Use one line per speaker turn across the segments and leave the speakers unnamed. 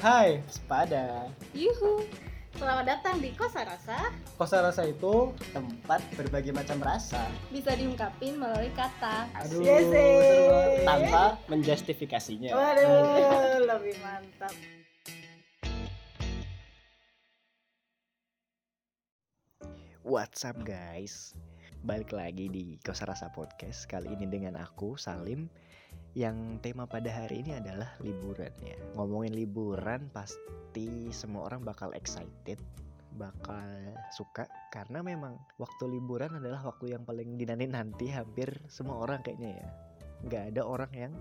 Hai, sepada.
Yuhu. Selamat datang di Kosa Rasa.
Kosa rasa itu tempat berbagai macam rasa.
Bisa diungkapin melalui kata.
Aduh,
Yes,
seru tanpa menjustifikasinya.
Waduh, lebih mantap.
What's up guys? Balik lagi di Kosa Rasa Podcast Kali ini dengan aku, Salim Yang tema pada hari ini adalah liburan ya. Ngomongin liburan pasti semua orang bakal excited Bakal suka. Karena memang waktu liburan adalah waktu yang paling dinanti-nanti Hampir semua orang kayaknya ya. Gak ada orang yang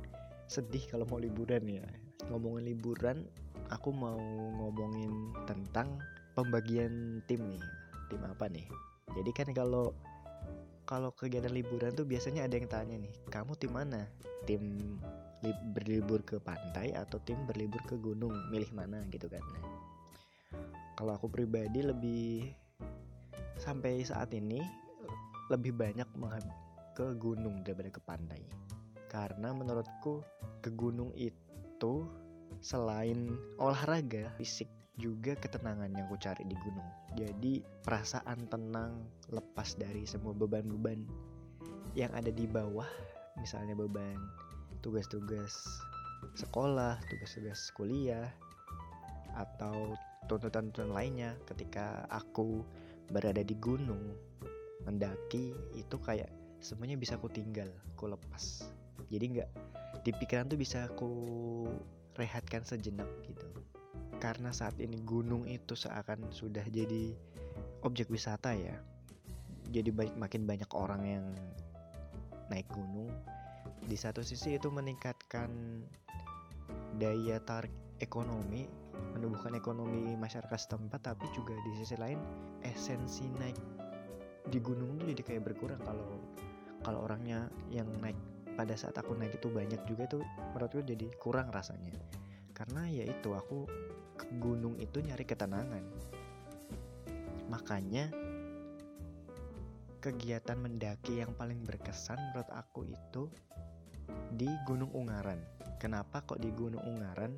sedih kalau mau liburan ya. Ngomongin liburan Aku mau ngomongin tentang pembagian tim nih. Tim apa nih? Jadi kan kalau kalau kegiatan liburan tuh biasanya ada yang tanya nih kamu tim mana? Tim li- berlibur ke pantai atau tim berlibur ke gunung? Milih mana? Gitu kan. Nah, kalau aku pribadi lebih sampai saat ini lebih banyak ke gunung daripada ke pantai. Karena menurutku ke gunung itu selain olahraga fisik juga ketenangan yang aku cari di gunung. Jadi perasaan tenang lepas dari semua beban-beban yang ada di bawah, misalnya beban tugas-tugas sekolah, tugas-tugas kuliah, atau tuntutan-tuntutan lainnya ketika aku berada di gunung mendaki itu kayak semuanya bisa aku tinggal, aku lepas. Jadi nggak di pikiran tuh bisa aku rehatkan sejenak gitu karena saat ini gunung itu seakan sudah jadi objek wisata ya. Jadi baik makin banyak orang yang naik gunung. Di satu sisi itu meningkatkan daya tarik ekonomi, menumbuhkan ekonomi masyarakat setempat, tapi juga di sisi lain esensi naik di gunung itu jadi kayak berkurang kalau kalau orangnya yang naik pada saat aku naik itu banyak juga itu menurutku jadi kurang rasanya karena ya itu aku ke gunung itu nyari ketenangan. Makanya kegiatan mendaki yang paling berkesan menurut aku itu di Gunung Ungaran. Kenapa kok di Gunung Ungaran?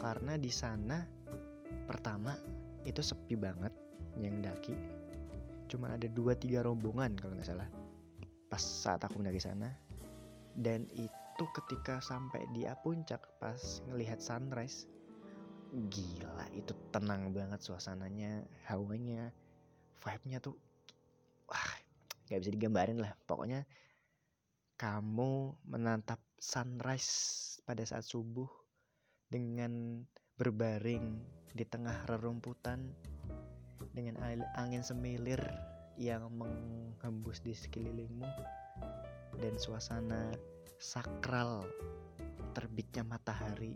Karena di sana pertama itu sepi banget yang daki. Cuma ada 2-3 rombongan kalau nggak salah. Pas saat aku mendaki sana. Dan itu ketika sampai di puncak pas ngelihat sunrise gila itu tenang banget suasananya hawanya vibe-nya tuh wah nggak bisa digambarin lah. Pokoknya kamu menatap sunrise pada saat subuh dengan berbaring di tengah rerumputan dengan angin semilir yang menghembus di sekelilingmu dan suasana sakral terbitnya matahari.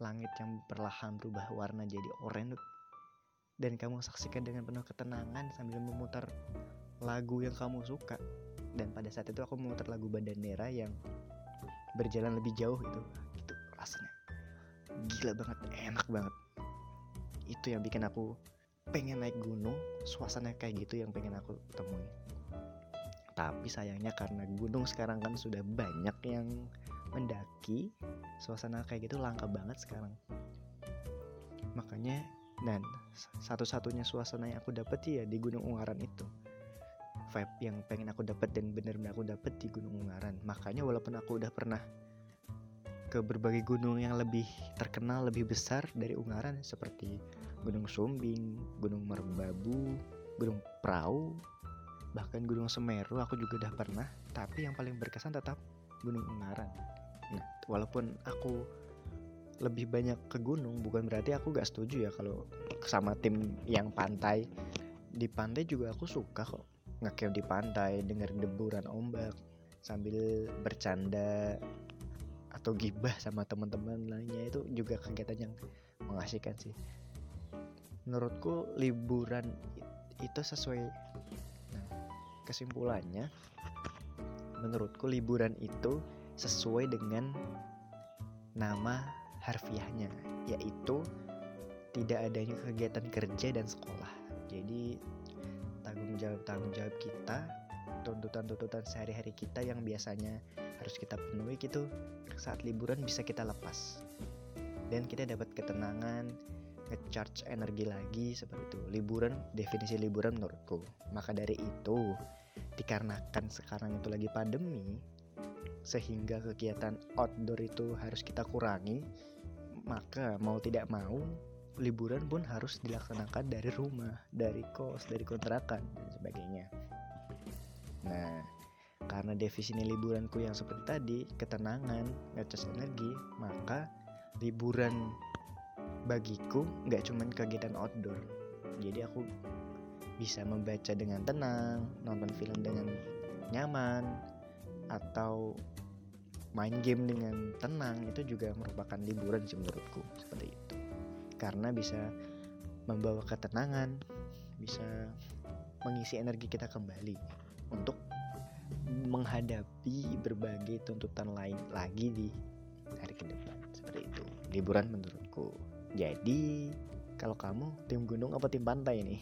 Langit yang perlahan berubah warna jadi oranye. Dan kamu saksikan dengan penuh ketenangan sambil memutar lagu yang kamu suka. Dan pada saat itu aku memutar lagu Bandanera yang berjalan lebih jauh itu. Itu rasanya. Gila banget enak banget. Itu yang bikin aku pengen naik gunung. Suasana kayak gitu yang pengen aku temui tapi sayangnya karena gunung sekarang kan sudah banyak yang mendaki suasana kayak gitu langka banget sekarang. Makanya dan satu-satunya suasana yang aku dapet ya di Gunung Ungaran itu. Vibe yang pengen aku dapet dan bener-bener aku dapet di Gunung Ungaran. Makanya walaupun aku udah pernah ke berbagai gunung yang lebih terkenal lebih besar dari Ungaran seperti Gunung Sumbing, Gunung Merbabu, Gunung Prau, bahkan Gunung Semeru aku juga udah pernah tapi yang paling berkesan tetap Gunung Ungaran Nah, walaupun aku lebih banyak ke gunung, bukan berarti aku gak setuju ya kalau sama tim yang pantai. Di pantai juga aku suka kok ngecamp di pantai, denger deburan ombak, sambil bercanda atau gibah sama teman-teman lainnya itu juga kegiatan yang mengasihkan sih. Menurutku liburan itu sesuai kesimpulannya menurutku liburan itu sesuai dengan nama harfiahnya yaitu tidak adanya kegiatan kerja dan sekolah. Jadi tanggung jawab tanggung jawab kita, tuntutan-tuntutan sehari-hari kita yang biasanya harus kita penuhi gitu saat liburan bisa kita lepas. dan kita dapat ketenangan ngecharge energi lagi seperti itu liburan definisi liburan menurutku maka dari itu dikarenakan sekarang itu lagi pandemi sehingga kegiatan outdoor itu harus kita kurangi maka mau tidak mau liburan pun harus dilaksanakan dari rumah dari kos dari kontrakan dan sebagainya. Nah karena definisi liburanku yang seperti tadi ketenangan ngecas energi maka liburan bagiku nggak cuman kegiatan outdoor. Jadi aku bisa membaca dengan tenang nonton film dengan nyaman atau main game dengan tenang itu juga merupakan liburan sih menurutku seperti itu. Karena bisa membawa ketenangan bisa mengisi energi kita kembali untuk menghadapi berbagai tuntutan lain lagi di hari ke depan seperti itu. Liburan menurutku. Jadi kalau kamu tim gunung apa tim pantai nih